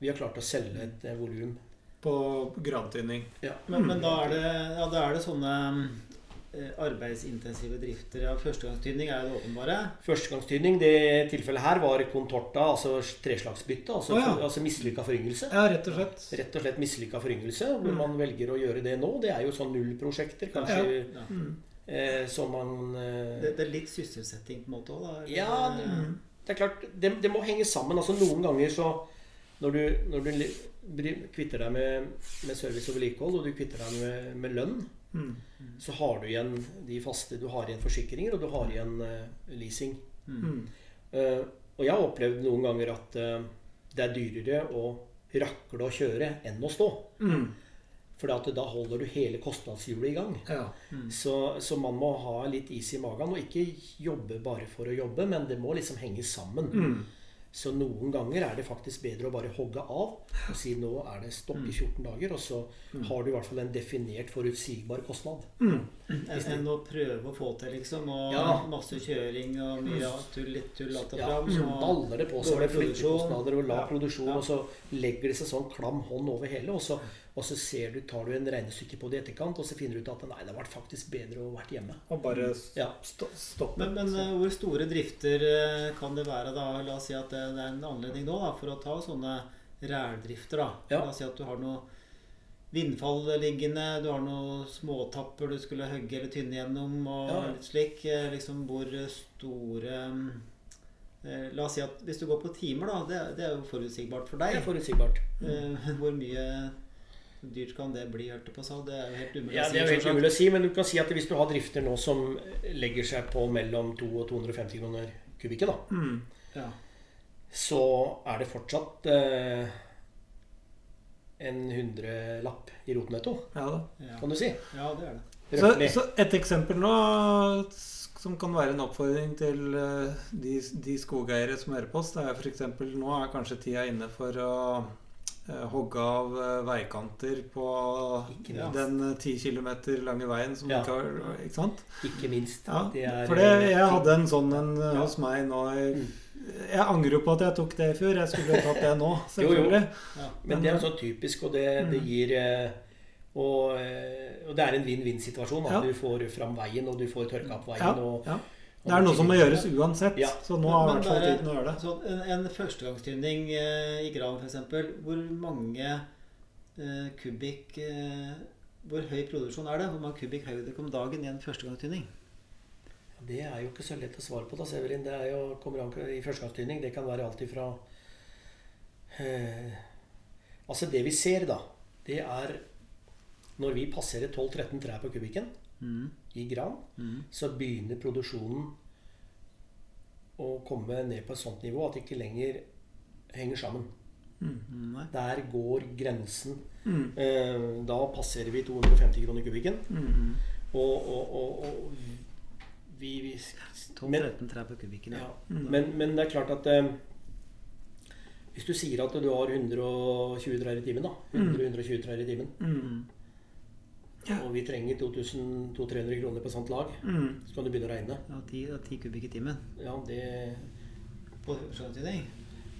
vi har klart å selge et eh, volum. På gravtynning. Ja. Men, men da, er det, ja, da er det sånne eh, arbeidsintensive drifter. Ja, Førstegangstynning er det åpenbare. Førstegangstynning det tilfellet her var contorta, altså treslagsbytte. Altså, Å, ja. altså mislykka foryngelse. Ja, rett og slett. Rett og slett mislykka foryngelse. Hvor Mm. man velger å gjøre det nå. Det er jo sånn nullprosjekter, kanskje. Ja. Mm. Eh, som man eh, Det, det er litt sysselsetting på en måte òg, da? eller? Ja, det, Mm. Det er klart, det, det må henge sammen. Altså Noen ganger så Når du, når du kvitter deg med, med service og vedlikehold, og du kvitter deg med, med lønn, Mm. så har du igjen de faste Du har igjen forsikringer, og du har igjen uh, leasing. Mm. Uh, og jeg har opplevd noen ganger at uh, det er dyrere å rakle og kjøre enn å stå. Mm. For da holder du hele kostnadshjulet i gang. Ja. Så, så man må ha litt is i magen og ikke jobbe bare for å jobbe, men det må liksom henge sammen. Mm. Så noen ganger er det faktisk bedre å bare hogge av og si nå er det stopp i 14 dager, og så har du i hvert fall en definert, forutsigbar kostnad. Mm. Enn å prøve å få til, liksom. Og Ja. masse kjøring og mye ja, tull, litt tull att og Ja, fram. så så- baller det på seg med flyttekostnader og lav Ja. produksjon, og så legger det seg sånn klam hånd over hele, og så, og så ser du, tar du en regnestykke på det i etterkant, og så finner du ut at nei, det har vært faktisk bedre å vært hjemme. Og bare s- Ja. sto stoppe. Men, men eh, hvor store drifter eh, kan det være da? La oss si at det, det er en anledning nå da, for å ta sånne rældrifter. da. Ja. La oss si at du har noe vindfall liggende, du har noen småtapper du skulle hogge eller tynne gjennom, og Ja. litt slik. eh, Liksom hvor store La oss si at hvis du går på timer, da, det, det er jo forutsigbart for Det deg. er forutsigbart. Mm. Hvor mye dyrt kan det bli, hørte på sa? Det er jo helt umulig Ja, å si. Det er jo helt umulig å si, men du kan si at hvis du har drifter nå som legger seg på mellom 2 og 250 kroner kubikken, da, Mm. Ja. så er det fortsatt eh, en hundrelapp i rotnetto, Ja da. Kan du si. ja, det er det. Så, så et eksempel nå som kan være en oppfordring til eh, de, de skogeiere som hører på oss, det er f.eks. nå er kanskje tida inne for å hogge av eh, veikanter på den eh, 10 km lange veien som Ja. ikke har Ikke sant? Ikke minst. Ja, Det er, for det, eh, jeg hadde en sånn en eh, Ja. hos meg nå i Mm. Jeg angrer jo på at jeg tok det i fjor. Jeg skulle tatt det nå, *laughs* Jo, jo. Ja. Men det er jo sånn typisk, og det, det Mm. gir eh, og, eh, og det er en vinn-vinn-situasjon. At du får fram veien, og du får tørka opp veien. Og. Det er noe som må gjøres uansett, Ja. så nå har i hvert fall tiden å gjøre det. Så en, en førstegangstynning eh, i gran f.eks. Hvor mange eh, kubikk eh, Hvor høy produksjon er det? Hvor mange kubikk høyde om dagen i en førstegangstynning? Det er jo ikke så lett å svare på, da, Severin. Det er jo, kommer an i førstegangstynning. Det kan være alt ifra eh, Altså, det vi ser, da, det er Når vi passerer 12-13 trær på kubikken Mm. I gran, Mm. så begynner produksjonen å komme ned på et sånt nivå at det ikke lenger henger sammen. Mm, Der går grensen. Mm. Eh, Da passerer vi 250 kroner kubikken. Mm. Og, og, og, og vi, vi men, 12-13 trær på kubikken, ja. ja. Mm. men, men det er klart at eh, Hvis du sier at du har 120 trær i timen, da, 100-120 trær i timen, Mm. Ja. og vi trenger 2200-300 kroner på sånt lag, Mm. så kan du begynne å regne. ja 10, ja, 10 kubikk i timen. Ja, det på skjønnhetstydning.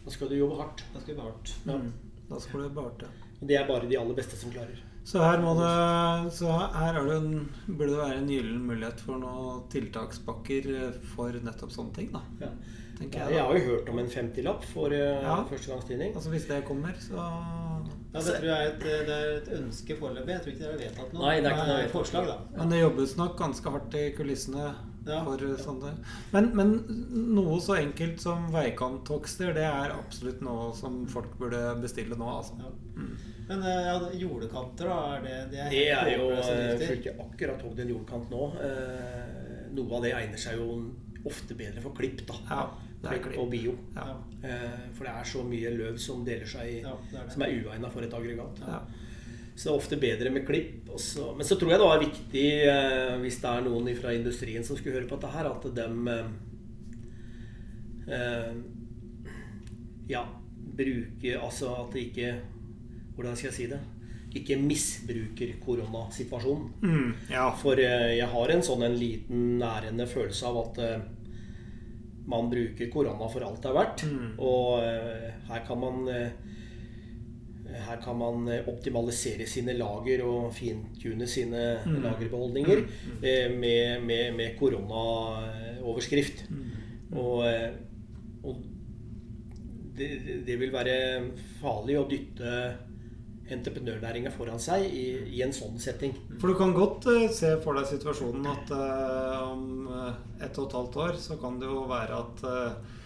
Da skal du jobbe hardt. Da skal du jobbe hardt. Ja. Mm. Da skal du bevarte. Og det er bare de aller beste som klarer. Så her, må det, så her er det en, burde det være en gyllen mulighet for noen tiltakspakker eh, for nettopp sånne ting, da. Ja. Jeg, da. jeg. jeg har jo hørt om en 50-lapp for uh, Ja. førstegangstidning. Altså Hvis det kommer, så Ja, det tror jeg er et, det er et ønske foreløpig. Jeg tror ikke det er vedtatt noe. Nei, det er ikke noe forslag, da. Men det jobbes nok ganske hardt i kulissene Ja. for eh, sånne men, men noe så enkelt som veikanthogster, det er absolutt noe som folk burde bestille nå, altså. Ja. Men eh, ja, jordekanter, da? Er det, det er, Det er jo eh, drifter. akkurat hogd en jordkant nå. Eh, noe av det egner seg jo ofte bedre for klipp, da. Ja, Klipp og bio. Ja. Ja, Eh, for det er så mye løv som deler seg i, ja, det er det. som er uegna for et aggregat. Ja. Så det er ofte bedre med klipp. Også. men så tror jeg det var viktig, eh, hvis det er noen fra industrien som skulle høre på dette her, at dem eh, eh, Ja, bruker Altså at de ikke Hvordan skal jeg si det? Ikke misbruker koronasituasjonen. Mm, ja. For jeg har en sånn en liten nærende følelse av at man bruker korona for alt det er verdt. Mm. Og eh, her kan man eh, her kan man eh, optimalisere sine lager og fintune sine Mm. lagerbeholdninger mm. med, med, med koronaoverskrift. Mm. Og, eh, og det, det vil være farlig å dytte entreprenørnæringa foran seg i, i en sånn setting. For du kan godt uh, se for deg situasjonen at uh, om et ett og et halvt år så kan det jo være at uh,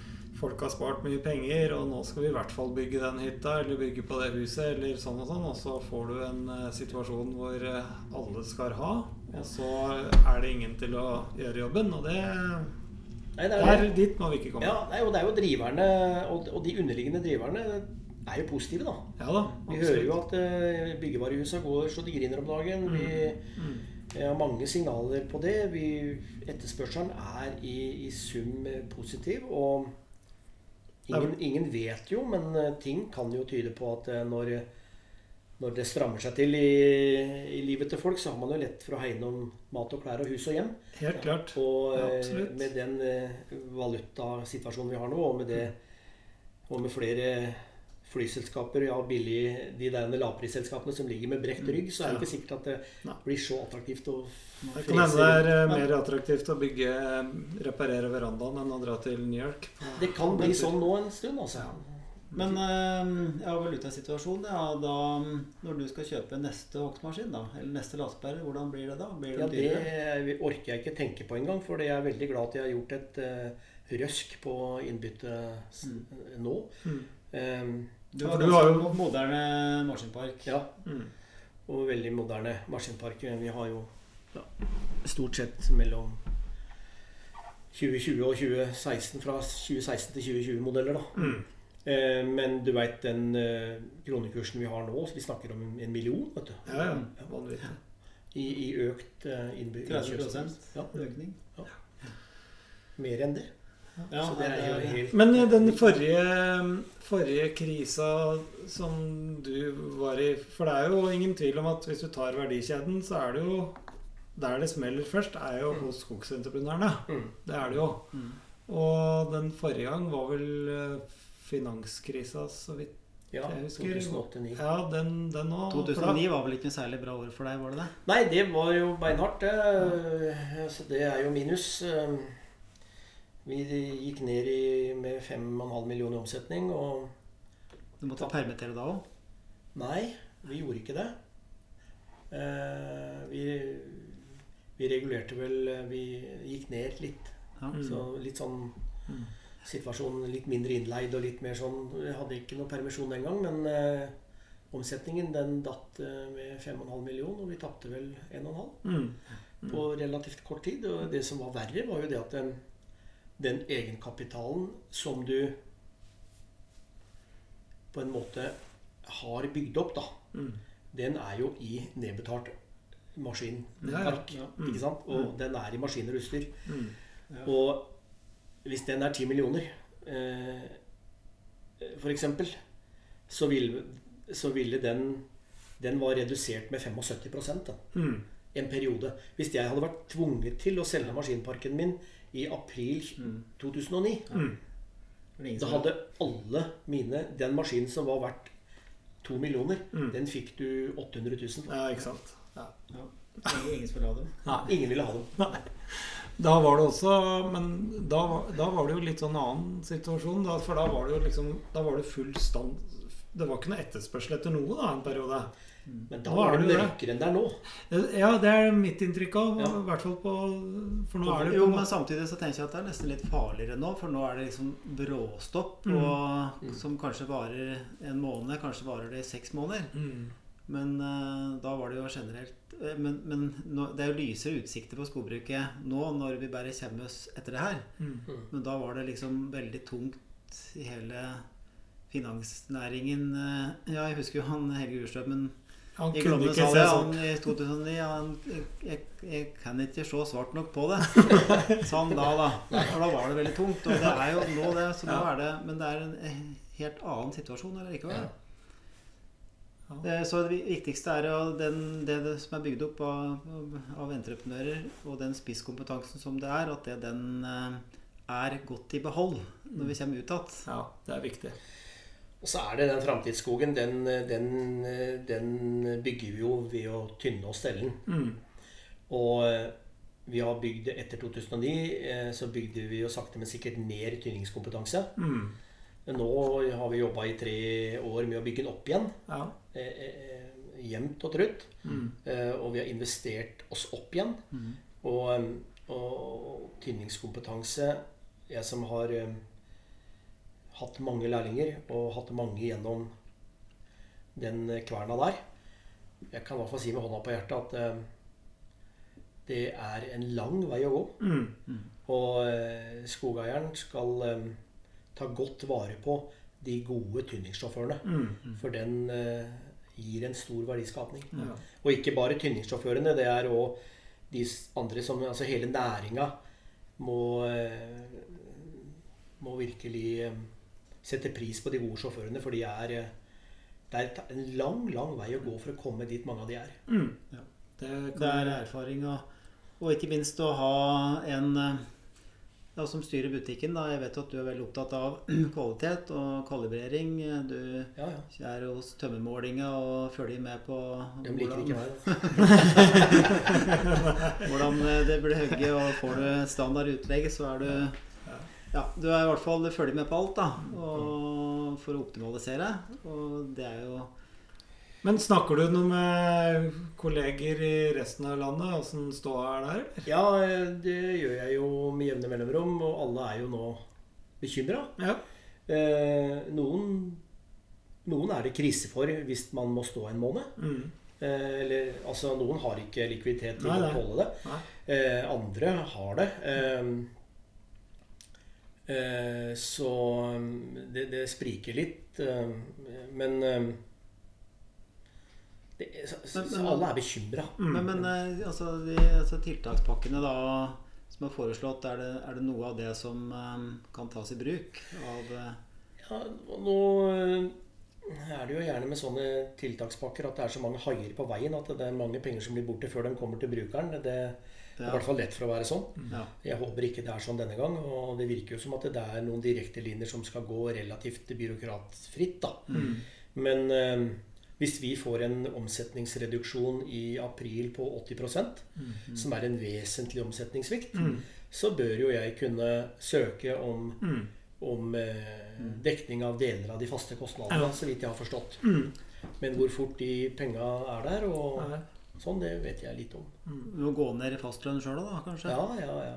folk har spart mye penger, og nå skal vi i hvert fall bygge den hytta, eller bygge på det huset, eller sånn og sånn, og så får du en eh, situasjon hvor eh, alle skal ha, og så er det ingen til å gjøre jobben, og det Nei, det er, der, dit må vi ikke komme. ja, nei, og det er jo driverne, og, og de underliggende driverne er jo positive, da. Ja da, Vi hører jo at uh, byggevarehusa går så de griner om dagen. Vi Mm. eh, har mange signaler på det. Vi, etterspørselen er i, i sum eh, positiv. Og ingen, ingen vet jo, men eh, ting kan jo tyde på at eh, når, når det strammer seg til i, i livet til folk, så har man jo lett for å hegne om mat og klær og hus og hjem. Helt klart. Og Ja, eh, med den eh, valutasituasjonen vi har nå, og med, det, og med flere flyselskaper, ja, billig, de der lavprisselskapene som ligger med brekt rygg, så er det ikke sikkert at det blir så attraktivt å Det kan hende det er eh, mer attraktivt å bygge, reparere verandaen enn å dra til New York. Det kan bli sånn nå en stund, altså. Men eh, ja, valutasituasjonen, ja, da Når du skal kjøpe neste hogstmaskin, da, eller neste lastebærer, hvordan blir det da? Blir det Ja, dyrere? det orker jeg ikke tenke på engang, for jeg er veldig glad at jeg har gjort et uh, røsk på innbytte mm. nå. Mm. Um, Du har du har jo- moderne maskinpark. ja, Mm. og veldig moderne maskinpark. Vi har jo ja, stort sett mellom 2020 og 2016, fra 2016 til 2020-modeller, da. Mm. Eh, men du veit den eh, kronekursen vi har nå, så vi snakker om en million, vet du. Ja, ja. Vanvittig. I, i økt uh, 30 Ja, økning. mer enn det. Ja, så det er jo helt Men eh, den forrige, forrige krisa som du var i For det er jo ingen tvil om at hvis du tar verdikjeden, så er det jo Der det smeller først, er jo hos skogsentreprenørene. Mm. Det er det jo. Mm. Og den forrige gang var vel eh, finanskrisa, så vidt Ja, jeg husker. 2008-2009. Ja, den, den også, 2009 var vel ikke noe særlig bra år for deg, var det det? Nei, det var jo beinhardt. det. Så det er jo minus. Vi gikk ned i, med 5,5 millioner i omsetning, og Du måtte permittere da òg? Nei, vi gjorde ikke det. Eh, vi, vi regulerte vel Vi gikk ned litt. Ja. Mm. Så litt sånn Mm. situasjonen litt mindre innleid og litt mer sånn Vi hadde ikke noe permisjon den gang, men eh, omsetningen den datt eh, med 5,5 millioner, og vi tapte vel 1,5 Mm. på relativt kort tid. Og det som var verre, var jo det at den, den egenkapitalen som du på en måte har bygd opp, da, Mm. den er jo i nedbetalt maskinpark. Ja, ja. Ja. Mm. Ikke sant? Og den er i maskiner og utstyr. Mm. Ja. Og hvis den er 10 millioner, eh, for eksempel, så ville, så ville den Den var redusert med 75 da, Mm. en periode. Hvis jeg hadde vært tvunget til å selge maskinparken min i april Mm. 2009, Mm. Da hadde alle mine Den maskinen som var verdt to millioner, Mm. den fikk du 800 000 for. Ja, ikke sant. Ja. ja, ingen, ingen ha dem. Nei. Ingen ville ha dem. Nei. Da var det også Men da, da var det jo litt sånn annen situasjon. Da, for da var det jo liksom Da var det full stand Det var ikke noe etterspørsel etter noe da en periode. Men da var er det mørkere enn det er nå. Ja, det er mitt inntrykk av. Ja. I hvert fall på For nå er det Jo, men samtidig så tenker jeg at det er nesten litt farligere nå, for nå er det liksom bråstopp, Mm. og, som kanskje varer en måned, kanskje varer det i seks måneder. mm. Men uh, da var det jo generelt eh, Men, men nå, det er jo lysere utsikter på skogbruket nå når vi bare kommer oss etter det her. Mm. Men da var det liksom veldig tungt i hele finansnæringen. eh, Ja, jeg husker jo han Helge Urstrømmen Han jeg kunne ikke se sånn. han, i 2009. Han, jeg, jeg kan ikke se svart nok på det, *laughs* sa han da. da. For da var det veldig tungt. Og det er jo nå det, så nå Ja. er det Men det er en helt annen situasjon, eller likevel. Ja. Eh, Så det viktigste er jo den, det, det som er bygd opp av, av entreprenører, og den spisskompetansen som det er, at det, den eh, er godt i behold når vi kommer ut igjen. Ja, det er viktig. Og så er det den framtidsskogen. Den, den, den bygger vi jo ved å tynne og stelle den. Mm. Og eh, vi har bygd etter 2009, eh, så bygde vi jo sakte, men sikkert ned tynningskompetanse. Mm. Nå har vi jobba i tre år med å bygge den opp igjen. Ja. eh, Jevnt og trutt. Mm. Og vi har investert oss opp igjen. Og, eh, og tynningskompetanse Jeg som har hatt mange lærlinger og hatt mange gjennom den kverna der Jeg kan i hvert fall si med hånda på hjertet at eh, det er en lang vei å gå. Mm. Og eh, skogeieren skal eh, ta godt vare på de gode tynningssjåførene. Mm. For den eh, gir en stor verdiskapning. Ja. Og ikke bare tynningssjåførene, det er òg de andre som Altså hele næringa må Må virkelig eh, sette pris på de gode sjåførene, for de er eh, det er en lang, lang vei å gå for å komme dit mange av de er. Mm. Ja. Det kan Det er erfaring, og, og ikke minst å ha en eh, ja, som styrer butikken. da, Jeg vet at du er veldig opptatt av *clears throat* kvalitet og kalibrering. Du Ja, ja. er hos tømmermålinga og følger med på De liker ikke meg. da. *laughs* hvordan eh, det blir hogget, og får du standard utlegg, så er du ja, du er i hvert fall følger med på alt da, og for å optimalisere. Og det er jo Men snakker du noe med kolleger i resten av landet? Åssen ståa er der? eller? Ja, det gjør jeg jo med jevne mellomrom, og alle er jo nå bekymra. Ja. Eh, noen, noen er det krise for hvis man må stå en måned. Mm. Eh, eller, altså, noen har ikke likviditet til Nei, å holde det. Eh, andre har det. Eh, så mm, det, det spriker litt. Eh, men eh, det, så, så, så alle er bekymra. Mm. Men, men eh, altså, de, altså tiltakspakkene da som er foreslått, er det, er det noe av det som eh, kan tas i bruk av eh, Ja, nå eh, er det jo gjerne med sånne tiltakspakker at det er så mange haier på veien at det er mange penger som blir borte før de kommer til brukeren. Det er i hvert fall lett for å være sånn. ja. Jeg håper ikke det er sånn denne gang. Og det virker jo som at det er noen direktelinjer som skal gå relativt byråkratfritt. da. Mm. Men eh, hvis vi får en omsetningsreduksjon i april på 80% som er en vesentlig omsetningssvikt, Mm. så bør jo jeg kunne søke om, Mm. om eh, dekning av deler av de faste kostnadene, Ja. så vidt jeg har forstått. Mm. Men hvor fort de penga er der, og Nei. Sånn, det vet jeg litt om. Du må gå ned i fastlønn sjøl da, kanskje? Ja, ja, ja.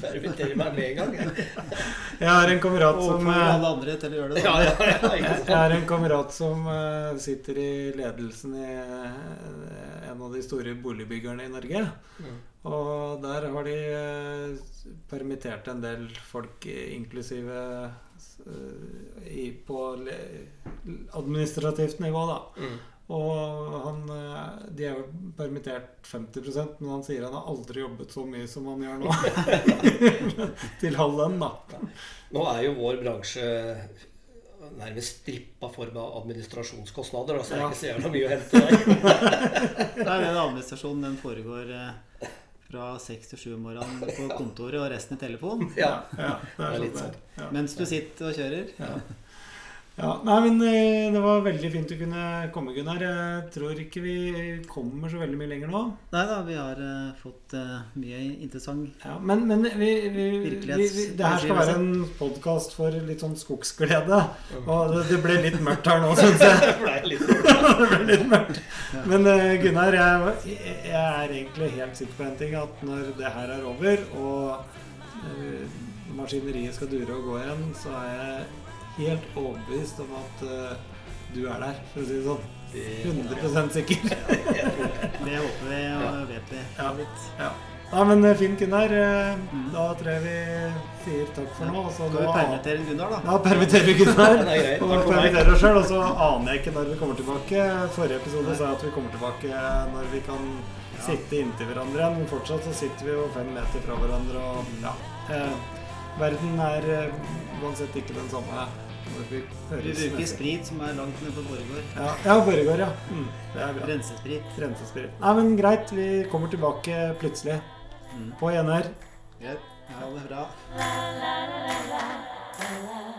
Permittere *laughs* meg med en gang. jeg. *laughs* Jeg har en kamerat som eh, alle andre til å gjøre det. Da. *laughs* ja, ja, ja. Jeg har en kamerat som eh, sitter i ledelsen i eh, en av de store boligbyggerne i Norge. Mm. Og der har de permittert en del folk, inklusive i, på administrativt nivå, da. Mm. Og han, eh, de er jo permittert 50% men han sier han har aldri jobbet så mye som han gjør nå. *laughs* Til halv lønn, da. Nå er jo vår bransje nærmest strippa for med administrasjonskostnader. Så det er Ja. ikke så jævla mye å hente der. *laughs* Nei, den administrasjonen den foregår eh, fra seks til sju om morgenen på kontoret og resten i telefon. Ja. Ja, det er sånn litt sånn. Ja. Mens du sitter og kjører. Ja. Ja. Nei, men eh, det var veldig fint du kunne komme, Gunnar. Jeg tror ikke vi kommer så veldig mye lenger nå. Nei da, vi har uh, fått uh, mye interessant Ja, men men vi, vi, vi, vi, det her skal være en podkast for litt sånn skogsglede. Og det, det ble litt mørkt her nå, syns jeg. *laughs* det ble litt mørkt. *laughs* Men uh, Gunnar, jeg, jeg er egentlig helt sikker på en ting. At når det her er over, og maskineriet skal dure og gå igjen, så er jeg helt overbevist om at eh, du er der, for å si det sånn. 100 sikker. Det håper vi og vet vi. Ja. Ja. ja, men eh, fint, Gunnar. Eh, Da tror jeg vi sier takk for nå. Skal vi permittere Gunnar, da? Ja, permittere Gunnar. *laughs* Og permitterer oss sjøl. Og så aner jeg ikke når vi kommer tilbake. Forrige episode sa jeg at vi kommer tilbake når vi kan sitte inntil hverandre igjen. Men fortsatt så sitter vi jo fem meter fra hverandre. Og ja. Eh, verden er uansett ikke den samme Bruker sprit som er langt nede på Borregaard. Ja, ja Borregaard, ja. Mm, mm Rensesprit. Rensesprit. Nei, men greit. Vi kommer tilbake plutselig. Mm. På NR. Ja, Ha det bra. La la la la